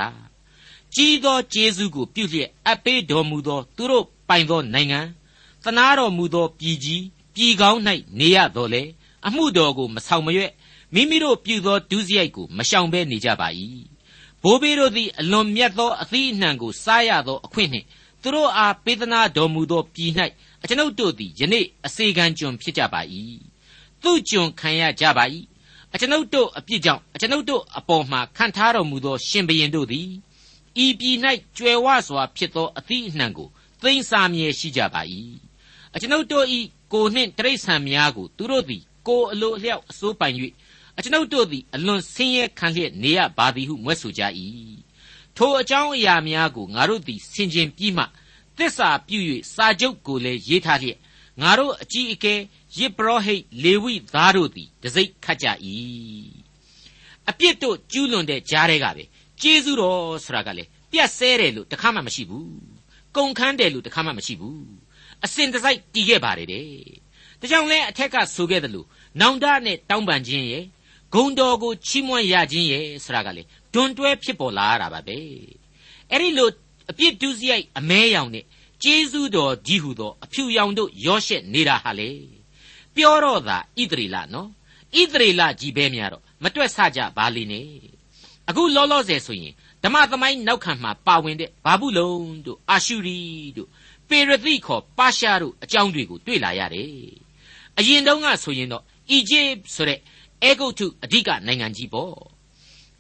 ကြီးသောကျေးဇူးကိုပြုလျက်အပ်ပေးတော်မူသောသူတို့ပိုင်သောနိုင်ငံသနာတော်မူသောပြည်ကြီးပြည်ကောင်း၌နေရတော်လေအမှုတော်ကိုမဆောင်မရွက်မိမိတို့ပြုသောဒုစရိုက်ကိုမရှောင်ဘဲနေကြပါ၏ဘိုးဘေးတို့သည်အလွန်မြတ်သောအသီးအနှံကိုစားရသောအခွင့်နှင့်သူတို့အားပေးသနာတော်မူသောပြည်၌အကျွန်ုပ်တို့သည်ယနေ့အစေခံကျွန်ဖြစ်ကြပါ၏သူကျွန်ခံရကြပါ၏ အကျွန်ုပ်တို့အပြစ်ကြောင့်အကျွန်ုပ်တို့အပေါ်မှာခံထားတော်မူသောရှင်ဘုရင်တို့သည်ဤပြည်၌ကြွယ်ဝစွာဖြစ်သောအသီးအနှံကိုသိမ်းစားမြဲရှိကြပါ၏အကျွန်ုပ်တို့၏ကိုနှင့်တရိษံများကိုသူတို့သည်ကိုအလိုအလျောက်အစိုးပိုင်၍အကျွန်ုပ်တို့သည်အလွန်ဆင်းရဲခံလျက်နေရပါသည်ဟုမွဲ့ဆိုကြ၏ထိုအကြောင်းအရာများကိုငါတို့သည်ဆင်ခြင်ပြီးမှသစ္စာပြု၍စာချုပ်ကိုလည်းရေးထားလျက်ငါတို့အကြီးအကဲ ယေဘရဟိတ်လေဝိသားတို့သည်တစိ့ခတ်ကြ၏အပြစ်တို့ကျူးလွန်တဲ့ကြားတွေကပဲကျေးဇူးတော်ဆိုတာကလည်းပြတ်ဆဲတယ်လို့တခါမှမရှိဘူးကုန်ခန်းတယ်လို့တခါမှမရှိဘူးအစင်တစိုက်တီးခဲ့ပါတယ်တဲ့ဒါကြောင့်လဲအထက်ကဆိုခဲ့တယ်လို့နောင်တနဲ့တောင်းပန်ခြင်းရဲ့ဂုံတော်ကိုချီးမွမ်းရခြင်းရဲ့ဆိုတာကလေဒွန်တွဲဖြစ်ပေါ်လာရတာပါပဲအဲ့ဒီလိုအပြစ်ဒုစရိုက်အမဲရောင်နဲ့ကျေးဇူးတော်ကြီးဟုသောအဖြူရောင်တို့ရောရှက်နေတာဟာလေ ပြောတော့သာဣသရေလနော်ဣသရေလကြီးပဲများတော့မတွက်ဆကြပါလိမ့်နဲ့အခုလောလောဆယ်ဆိုရင်ဓမ္မသမိုင်းနောက်ခံမှာပါဝင်တဲ့ဘာဘူးလုံတို့အာရှုရီတို့ပေရသိခေါ်ပါရှားတို့အကြောင်းတွေကိုတွေ့လာရတယ်အရင်တုန်းကဆိုရင်တော့အီဂျစ်ဆိုတဲ့အဲဂုတ်ထုအဓိကနိုင်ငံကြီးပေါ့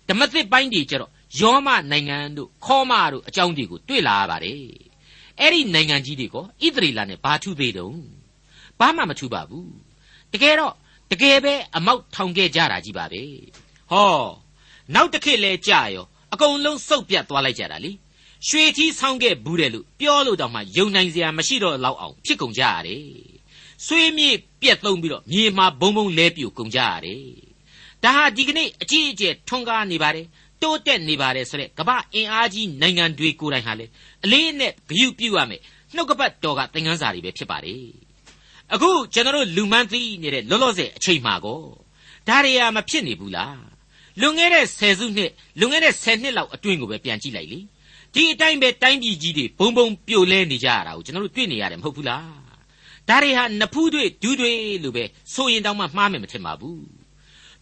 ဓမ္မသစ်ပိုင်းတွေကျတော့ယောမနိုင်ငံတို့ခေါမတို့အကြောင်းတွေကိုတွေ့လာရပါတယ်အဲ့ဒီနိုင်ငံကြီးတွေကဣသရေလနဲ့ဘာထူးသေးတုံးဘာမှမထူးပါဘူး တကယ်တော့တကယ်ပဲအမောက်ထောင်ခဲ့ကြတာကြီးပါပဲဟောနောက်တစ်ခေတ်လဲကြာရောအကုန်လုံးစုပ်ပြတ်သွားလိုက်ကြတာလေရွှေထီးဆောင်းခဲ့ဘူးတယ်လို့ပြောလို့တောင်မှယုံနိုင်စရာမရှိတော့လောက်အောင်ဖြစ်ကုန်ကြရတယ်ဆွေးမြေ့ပြက်သုံးပြီးတော့မြေမှာဘုံဘုံလဲပြိုကုန်ကြရတယ်ဒါဟာဒီကနေ့အကြီးအကျယ်ထွန်းကားနေပါတယ်တိုးတက်နေပါတယ်ဆိုတဲ့ကမ္ဘာအင်အားကြီးနိုင်ငံတွေကိုယ်တိုင်ဟာလေအလေးနဲ့ဂရုပြုရမယ်နှုတ်ကပတ်တော်ကသင်ခန်းစာတွေပဲဖြစ်ပါတယ် အခုကျွန်တော်တို့လူမှန်းသိနေတဲ့လောလောဆယ်အချိန်မှာကောဒါတွေဟာမဖြစ်နေဘူးလားလွန်ခဲ့တဲ့ဆယ်စုနှစ်လွန်ခဲ့တဲ့ဆယ်နှစ်လောက်အတွင်းကိုပဲပြန်ကြည့်လိုက်လေဒီအတိုင်းပဲတိုင်းပြည်ကြီးတွေဘုံဘုံပြိုလဲနေကြရတာကိုကျွန်တော်တို့တွေ့နေရတယ်မဟုတ်ဘူးလားဒါတွေဟာနဖူးတွေဒူးတွေလို့ပဲဆိုရင်တောင်မှမှားမယ်မထင်ပါဘူး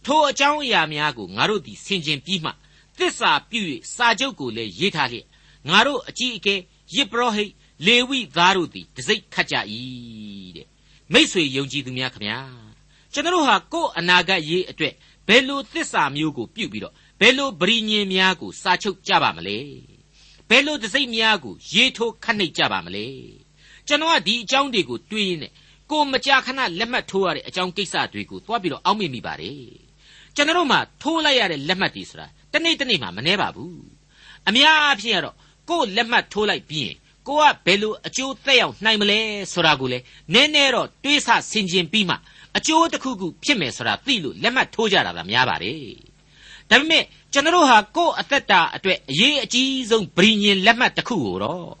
ထိုအကြောင်းအရာများကိုငါတို့ဒီဆင်ခြင်ပြီးမှသစ္စာပြု၍စာချုပ်ကိုလည်းရေးထားလျက်ငါတို့အကြီးအကဲယစ်ပရောဟိတ်လေဝိသားတို့သည်တစိ့ခတ်ကြ၏တဲ့ မိษွေယုံကြည်သူများခမညာကျွန်တော်ဟာကိုယ်အနာဂတ်ရေးအတွက်ဘယ်လိုသစ္စာမျိုးကိုပြုပြီးတော့ဘယ်လိုဗြိညင်များကိုစာချုပ်ကြပါမလဲဘယ်လိုတစိမ့်များကိုရေးထိုးခတ်နှိပ်ကြပါမလဲကျွန်တော်ကဒီအကြောင်းတွေကိုတွေးရင်းနဲ့ကိုမကြာခဏလက်မှတ်ထိုးရတဲ့အကြောင်းကိစ္စတွေကိုသွားပြီးတော့အောက်မေ့မိပါတယ်ကျွန်တော်မှထိုးလိုက်ရတဲ့လက်မှတ်တွေဆိုတာတနေ့တနေ့မှမနှဲပါဘူးအများအားဖြင့်ကတော့ကို့လက်မှတ်ထိုးလိုက်ပြီးရင် ကိုကဘယ်လိုအကျိုးသက်ရောက်နိုင်မလဲဆိုတာကိုလေနည်းနည်းတော့တွေးဆဆင်ခြင်ပြီးမှအကျိုးတစ်ခုခုဖြစ်မယ်ဆိုတာသိလို့လက်မှတ်ထိုးကြတာသာများပါတယ်ဒါပေမဲ့ကျွန်တော်ဟာကိုယ့်အသက်တာအတွက်အရေးအကြီးဆုံးဗြိညင်လက်မှတ်တစ်ခုကိုတော့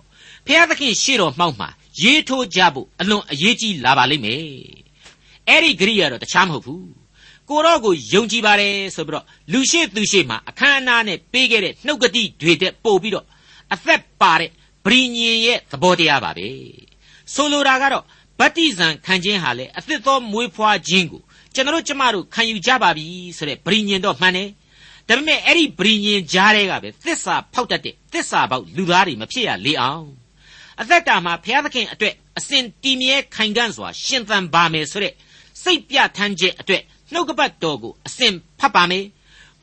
ဖျားသခင်ရှေ့တော်မှောက်မှာရေးထိုးကြဖို့အလွန်အရေးကြီးလာပါလိမ့်မယ်အဲ့ဒီဂရိယာတော့တခြားမဟုတ်ဘူးကိုတော့ကိုယုံကြည်ပါတယ်ဆိုပြီးတော့လူရှိသူရှိမှအခမ်းအနားနဲ့ပေးခဲ့တဲ့နှုတ်ကတိတွေတဲ့ပို့ပြီးတော့အသက်ပါတဲ့ ဗြိညင်ရဲ့သဘောတရားပါပဲဆိုလိုတာကတော့ဗတ္တိဇံခံခြင်းဟာလေအသစ်သောမွေးဖွားခြင်းကိုကျွန်တော်ကျမတို့ခံယူကြပါပြီဆိုတဲ့ဗြိညင်တော့မှန်တယ်ဒါပေမဲ့အဲ့ဒီဗြိညင်ကြားတဲ့ကပဲသစ္စာဖောက်တတ်တဲ့သစ္စာပေါက်လူသားတွေမဖြစ်ရလေအောင်အသက်တာမှာဘုရားသခင်အတွက်အစဉ်တည်မြဲခိုင်ခံ့စွာရှင်သန်ပါမယ်ဆိုတဲ့စိတ်ပြထမ်းခြင်းအတွက်နှုတ်ကပတ်တော်ကိုအစဉ်ဖတ်ပါမယ်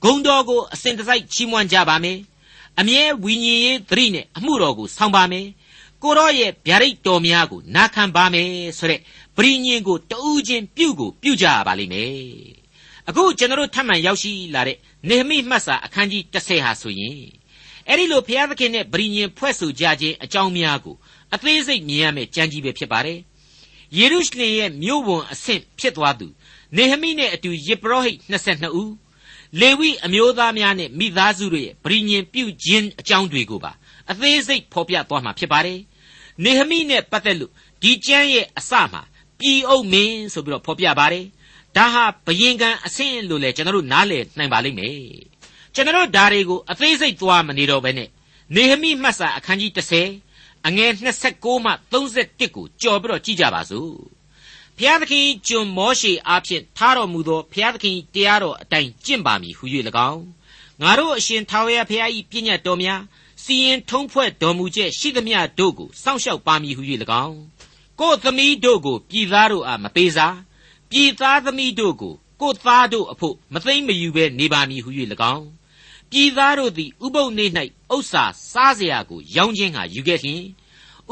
ဂုံတော်ကိုအစဉ်တစိုက်ချီးမွမ်းကြပါမယ် အမြဲဝိညာဉ်ရေးသတိနဲ့အမှုတော်ကိုဆောင်ပါမယ်ကိုရောရဲ့ဗျာဒိတ်တော်များကိုနာခံပါမယ်ဆိုတဲ့ပရိညင်ကိုတူးချင်းပြုကိုပြုကြပါလိမ့်မယ်အခုကျွန်တော်ထပ်မံရောက်ရှိလာတဲ့နေဟမိမှတ်စာအခန်းကြီး30ဟာဆိုရင်အဲ့ဒီလိုဘုရားသခင်နဲ့ပရိညင်ဖွဲ့ဆိုကြခြင်းအကြောင်းများကိုအသေးစိတ်မြင်ရမယ့်ကြံကြီးပဲဖြစ်ပါတယ်ယေရုရှလင်ရဲ့မြို့ဝန်အဆင့်ဖြစ်သွားသူနေဟမိနဲ့အတူယေပရောဟိတ်22ဦး လေဝိအမျိုးသားများနဲ့မိသားစုတို့ရဲ့ဗြိညင်ပြုခြင်းအကြောင်းတွေကိုပါအသေးစိတ်ဖော်ပြသွားမှာဖြစ်ပါတယ်။နေဟမိနဲ့ပတ်သက်လို့ဒီကျမ်းရဲ့အစမှာပြည်အုပ်မင်းဆိုပြီးတော့ဖော်ပြပါတယ်။ဒါဟာဘယင်ကံအဆင့်လို့လည်းကျွန်တော်တို့နားလည်နိုင်ပါလိမ့်မယ်။ကျွန်တော်တို့ဒါတွေကိုအသေးစိတ်သွားမနေတော့ဘဲနဲ့နေဟမိမှတ်စာအခန်းကြီး30အငယ်26မှ31ကိုကြော်ပြီးတော့ကြည့်ကြပါစို့။ ဖျားသခင်ကျွန်မောရှေအားဖြင့်ထားတော်မူသောဖျားသခင်တရားတော်အတိုင်းကျင့်ပါမည်ဟု၍၎င်းငါတို့အရှင်ထာဝရဘုရား၏ပြည့်ညတ်တော်များစီရင်ထုံးဖွဲ့တော်မူချက်ရှိသမျှတို့ကိုစောင့်ရှောက်ပါမည်ဟု၍၎င်းကိုယ်သမီးတို့ကိုပြည်သားတို့အားမပေးစားပြည်သားသမီးတို့ကိုကိုယ်သားတို့အဖို့မသိမ့်မယူဘဲနေပါမည်ဟု၍၎င်းပြည်သားတို့သည်ဥပုပ်နေ၌ဥစ္စာစားเสียကို ရောင်းခြင်းဟာယူခဲ့လျင်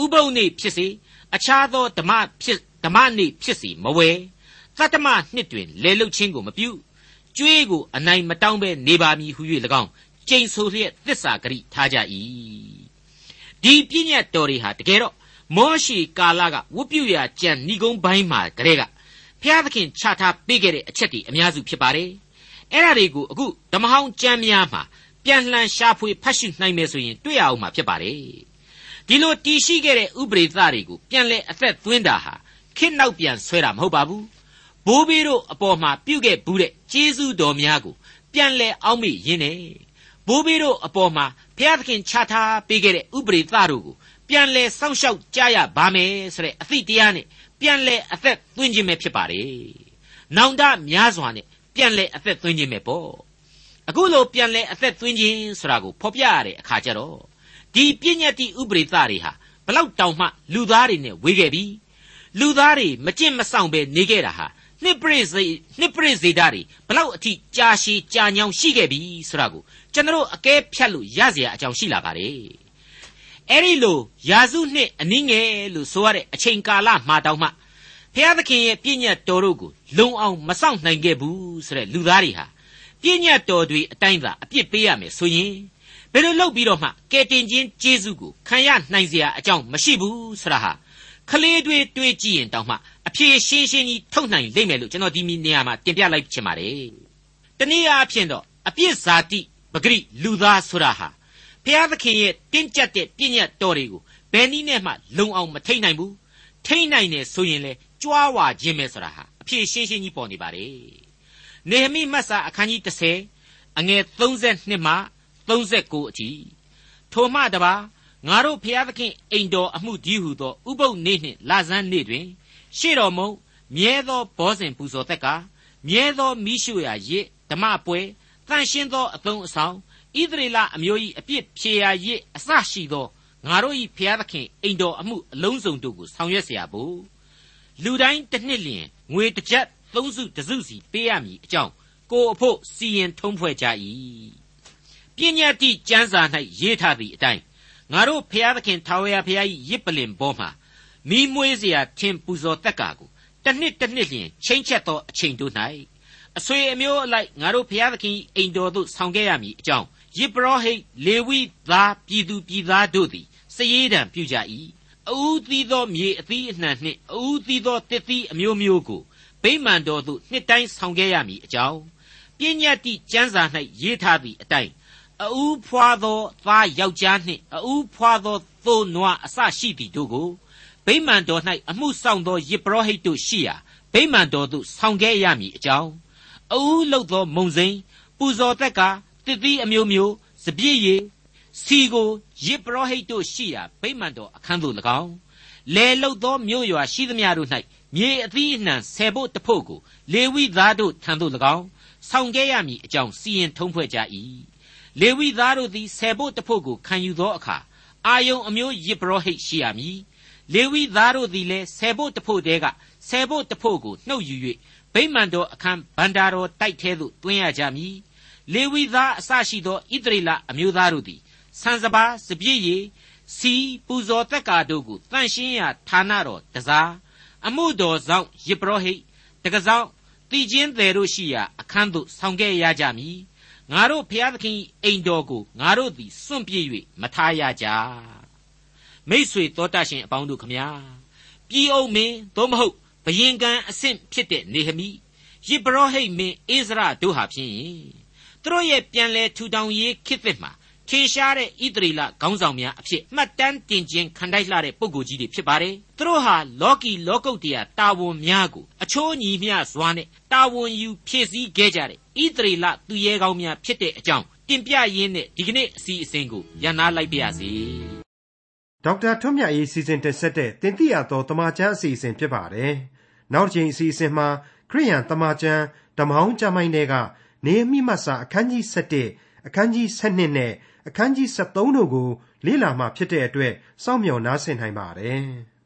ဥပုပ်နေဖြစ်စေအခြားသောဓမ္မဖြစ် ဓမ္မနေ့ဖြစ်စီမဝဲသတ္တမနှစ်တွင်လေလုတ်ခြင်းကိုမပြုကျွေးကိုအနိုင်မတောင်းဘဲနေပါမည်ဟု၍၎င်းကျိန်ဆိုလျက်သစ္စာဂရိထားကြ၏ဒီပြည့်ညတ်တော်တွေဟာတကယ်တော့မောရှိကာလကဝတ်ပြုရာကြံဏီကုန်းပိုင်းမှာကလေးကဖျားသခင်ချထားပေးခဲ့တဲ့အချက်တွေအများစုဖြစ်ပါတယ်အဲ့ဒါတွေကိုအခုဓမ္မဟောင်းကျမ်းများမှာပြန်လှန်ရှာဖွေဖတ်ရှုနိုင်မယ်ဆိုရင်တွေ့ရအောင်မှာဖြစ်ပါတယ်ဒီလိုတည်ရှိခဲ့တဲ့ဥပရိသတွေကိုပြန်လဲအသက်သွင်းတာဟာ ခစ်နောက်ပြန်ဆွဲတာမဟုတ်ပါဘူးဘိုးဘေးတို့အပေါ်မှာပြုခဲ့ဘူးတဲ့ကျေးဇူးတော်များကိုပြန်လဲအောက်မေ့ရင်းနဲ့ဘိုးဘေးတို့အပေါ်မှာဘုရားသခင်ချထားပေးခဲ့တဲ့ဥပရိသတို့ကိုပြန်လဲစောင့်ရှောက်ကြရပါမယ်ဆိုတဲ့အသည့်တရားနဲ့ပြန်လဲအသက်သွင်းခြင်းပဲဖြစ်ပါတယ်။နောင်တများစွာနဲ့ပြန်လဲအသက်သွင်းခြင်းပဲပေါ့။အခုလိုပြန်လဲအသက်သွင်းခြင်းဆိုတာကိုဖော်ပြရတဲ့အခါကျတော့ဒီပြည့်ညတ်တိဥပရိသတွေဟာဘလောက်တောင်မှလူသားတွေနဲ့ဝေခဲ့ပြီ လူသားတွေမကြင့်မဆောင်ပဲနေခဲ့တာဟာနှစ်ပရိစေနှစ်ပရိစေတာတွေဘလောက်အထိကြာရှည်ကြာညောင်ရှိခဲ့ပြီဆိုတာကိုကျွန်တော်အကဲဖြတ်လို့ရเสียအကြောင်းရှိလာပါတယ်အဲ့ဒီလိုယာစုနှစ်အနည်းငယ်လို့ဆိုရတဲ့အချိန်ကာလမှာတောင်မှဖျားသခင်ရဲ့ပြည့်ညတ်တော်တို့ကိုလုံအောင်မဆောင်နိုင်ခဲ့ဘူးဆိုတဲ့လူသားတွေဟာပြည့်ညတ်တော်တွေအတိုင်းသာအပြစ်ပေးရမယ်ဆိုရင်ဘယ်လိုလုပ်ပြီးတော့မှကယ်တင်ခြင်းကျေးဇူးကိုခံရနိုင်เสียအကြောင်းမရှိဘူးဆိုတာဟာ ခလေးတွေတွေးကြည့်ရင်တောင်မှအဖြေရှင်းရှင်းကြီးထုတ်နိုင်လိမ့်မယ်လို့ကျွန်တော်ဒီနေရာမှာတင်ပြလိုက်ချင်ပါတယ်။တနည်းအားဖြင့်တော့အပြစ်ဇာတိပဂရိလူသားဆိုတာဟာဘုရားသခင်ရဲ့တင်းကျပ်တဲ့ပြည့်ညတ်တော်တွေကိုဘယ်နည်းနဲ့မှလုံအောင်မထိန်နိုင်ဘူး။ထိန်နိုင်တယ်ဆိုရင်လေကြွားဝါခြင်းပဲဆိုတာဟာအဖြေရှင်းရှင်းကြီးပေါ်နေပါတယ်။နေဟမိမတ်စာအခန်းကြီး30အငယ်32မှ39အထိထိုမှတပါ ငါတို့ဖျားသခင်အိမ်တော်အမှုကြီးဟုသောဥပုပ်နေ့နှင့်လဆန်းနေ့တွင် ရှေ့တော်မုံမြဲသောဘောဇဉ်ပူဇော်သက်ကမြဲသောမိရှုရာရစ်ဓမ္မပွဲတန်ရှင်းသောအသုံးအဆောင်ဣသရေလအမျိုး၏အပြစ်ဖြေရာရစ်အစရှိသောငါတို့၏ဖျားသခင်အိမ်တော်အမှုအလုံးစုံတို့ကိုဆောင်ရွက်เสียဖို့လူတိုင်းတစ်နှစ်လျင်ငွေတစ်ကြက်သုံးစုတစ်စုစီပေးရမည်အကြောင်းကိုအဖို့စီရင်ထုံးဖွဲ့ကြ၏ပညာတိကျမ်းစာ၌ရေးထားသည့်အတိုင်း ငါတို့ဖျားသခင်ထာဝရဘုရား၏ရစ်ပလင်ဘောမှာမိမွေးเสียထင်ပူဇော်တက်ကာကိုတစ်နှစ်တစ်နှစ်လျင်ချိန်ချက်သောအချိန်တို့၌အဆွေအမျိုးအလိုက်ငါတို့ဖျားသခင်အိမ်တော်သို့ဆောင်ခဲ့ရမည်အကြောင်းယစ်ပရောဟိတ်လေဝိသားပြည်သူပြည်သားတို့သည်စည်ရန်ပြုကြ၏အူးသီးသောမြေအသီးအနှံနှင့်အူးသီးသောတစ်သီးအမျိုးမျိုးကိုဗိမာန်တော်သို့နှစ်တိုင်းဆောင်ခဲ့ရမည်အကြောင်းပညာတိကျမ်းစာ၌ရေးထားသည့်အတိုင်း အူးဖွာသောသားယောက်ျားနှင့်အူးဖွာသောသိုးနွားအစရှိသည်တို့ကိုဗိမာန်တော်၌အမှုဆောင်သောယေပရောဟိတ်တို့ရှိရာဗိမာန်တော်သို့ဆောင်ခဲ့ရမည်အကြောင်းအူးလုတ်သောမုံစိန်ပူဇော်သက်ကတစ်သီးအမျိုးမျိုးစပြည့်ရည်စီကိုယေပရောဟိတ်တို့ရှိရာဗိမာန်တော်အခန်းသို့၎င်းလဲလုတ်သောမြို့ရွာရှိသမျှတို့၌မြေအသီးအနှံဆယ်ဖို့တဖို့ကိုလေဝိသားတို့ထံသို့၎င်းဆောင်ခဲ့ရမည်အကြောင်းစီရင်ထုံးဖွဲ့ကြ၏ လေဝိသားတို့သည်ဆယ်ဖို့တဖို့ကိုခံယူသောအခါအာယုံအမျိုးယေဘရဟိတ်ရှိရမည်လေဝိသားတို့သည်လည်းဆယ်ဖို့တဖို့တဲကဆယ်ဖို့တဖို့ကိုနှုတ်ယူ၍ဗိမာန်တော်အခန်းဗန္တာတော်တိုက်ထဲသို့တွင်းရကြမည်လေဝိသားအစရှိသောဣသရေလအမျိုးသားတို့သည်ဆန်စပါးစပြည့်ရည်စီပူဇော်တက်ကာတို့ကိုတန့်ရှင်းရာဌာနတော်တစားအမှုတော်ဆောင်ယေဘရဟိတ်တကဆောင်တည်ခြင်းသည်တို့ရှိရာအခန်းသို့ဆောင်ခဲ့ရကြမည် ငါတို့ဖျားသခင်အိမ်တော်ကိုငါတို့သည်စွန့်ပြေး၍မထားရကြမိษွေတော်တတ်ရှင်အပေါင်းတို့ခမညာပြည်အုပ်မင်းသို့မဟုတ်ဘယင်ကံအဆင့်ဖြစ်တဲ့နေဟမိယေဘရဟိတ်မင်းအိစရတို့ဟာဖြင့်သူတို့ရဲ့ပြန်လဲထူထောင်ရေးခေတ်သစ်မှာထင်ရှားတဲ့ဣသရေလခေါင်းဆောင်များအဖြစ်မှတ်တမ်းတင်ခြင်းခံတိုက်လှတဲ့ပုဂ္ဂိုလ်ကြီးတွေဖြစ်ပါတယ်။သူတို့ဟာလောကီလောကုတ်တရားတာဝန်များကိုအချိုးညီမျှစွာနဲ့တာဝန်ယူဖြည့်ဆည်းခဲ့ကြတဲ့ ဣသရေလသူရဲကောင်းများဖြစ်တဲ့အကြောင်းတင်ပြရင်းနဲ့ဒီကနေ့အစီအစဉ်ကိုရန်နာလိုက်ပါရစေ။ဒေါက်တာထွန်းမြတ်ရေးစီစဉ်တင်ဆက်တဲ့တင်ပြရသောတမချန်းအစီအစဉ်ဖြစ်ပါတယ်။နောက်တစ်ချိန်အစီအစဉ်မှာခရိယန်တမချန်းဓမ္မဟောင်းကျမ်းိုင်းတွေကနေမိမတ်စာအခန်းကြီး7အခန်းကြီး7နဲ့အခန်းကြီး73တို့ကိုလေ့လာမှဖြစ်တဲ့အတွက်စောင့်မျှော်နားဆင်နိုင်ပါတယ်။